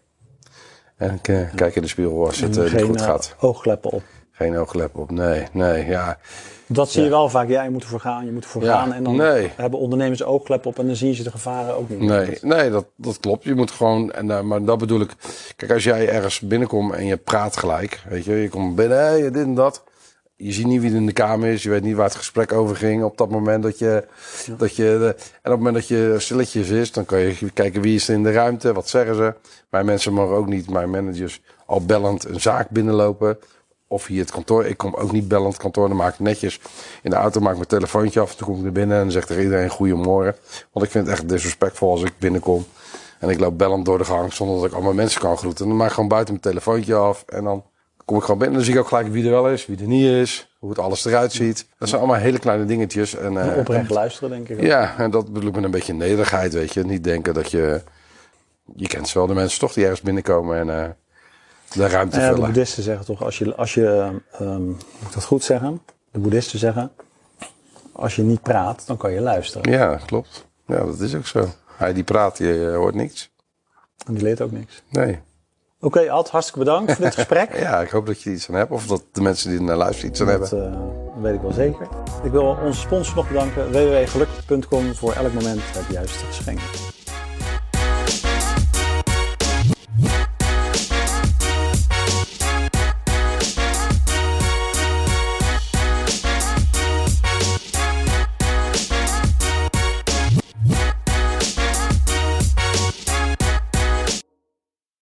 En eh, kijk in de spiegel als het niet goed gaat. oogkleppen op. Geen ooglep op. Nee, nee, ja. Dat zie je wel vaak. Ja, je moet ervoor gaan, je moet ervoor gaan. En dan nee. hebben ondernemers oogkleppen op en dan zien ze de gevaren ook niet. Nee, nee dat, dat klopt. Je moet gewoon, en, eh, maar dat bedoel ik. Kijk, als jij ergens binnenkomt en je praat gelijk, weet je, je komt binnen, hey, dit en dat. Je ziet niet wie er in de kamer is, je weet niet waar het gesprek over ging op dat moment dat je, dat je, de- en op het moment dat je stilletjes is, dan kan je kijken wie is er in de ruimte, wat zeggen ze. Mijn mensen mogen ook niet, mijn managers, al bellend een zaak binnenlopen. Of hier het kantoor. Ik kom ook niet bellend kantoor. Dan maak ik netjes in de auto maak ik mijn telefoontje af. Toen kom ik er binnen en dan zegt er iedereen goedemorgen. Want ik vind het echt disrespectvol als ik binnenkom. En ik loop bellend door de gang zonder dat ik allemaal mensen kan groeten. Dan maak ik gewoon buiten mijn telefoontje af. En dan kom ik gewoon binnen. Dan zie ik ook gelijk wie er wel is, wie er niet is. Hoe het alles eruit ziet. Dat zijn allemaal hele kleine dingetjes. En, eh, Oprecht luisteren, denk ik. ook. ja, en dat bedoel ik met een beetje nederigheid, weet je. Niet denken dat je... Je kent wel de mensen toch die ergens binnenkomen en eh de ruimte Nou ja, de boeddhisten zeggen toch, als je, als je ehm, moet ik dat goed zeggen? De boeddhisten zeggen, als je niet praat, dan kan je luisteren. Ja, klopt. Ja, dat is ook zo. Hij die praat, die eh, hoort niks. En die leert ook niks. Nee. Oké, Ad, hartstikke bedankt voor dit <laughs> gesprek. Ja, ik hoop dat je er iets aan hebt. Of dat de mensen die naar luisteren iets aan Dat hebben. eh, weet ik wel zeker. Ik wil onze sponsor nog bedanken, www.geluk.com, voor elk moment het juiste geschenk.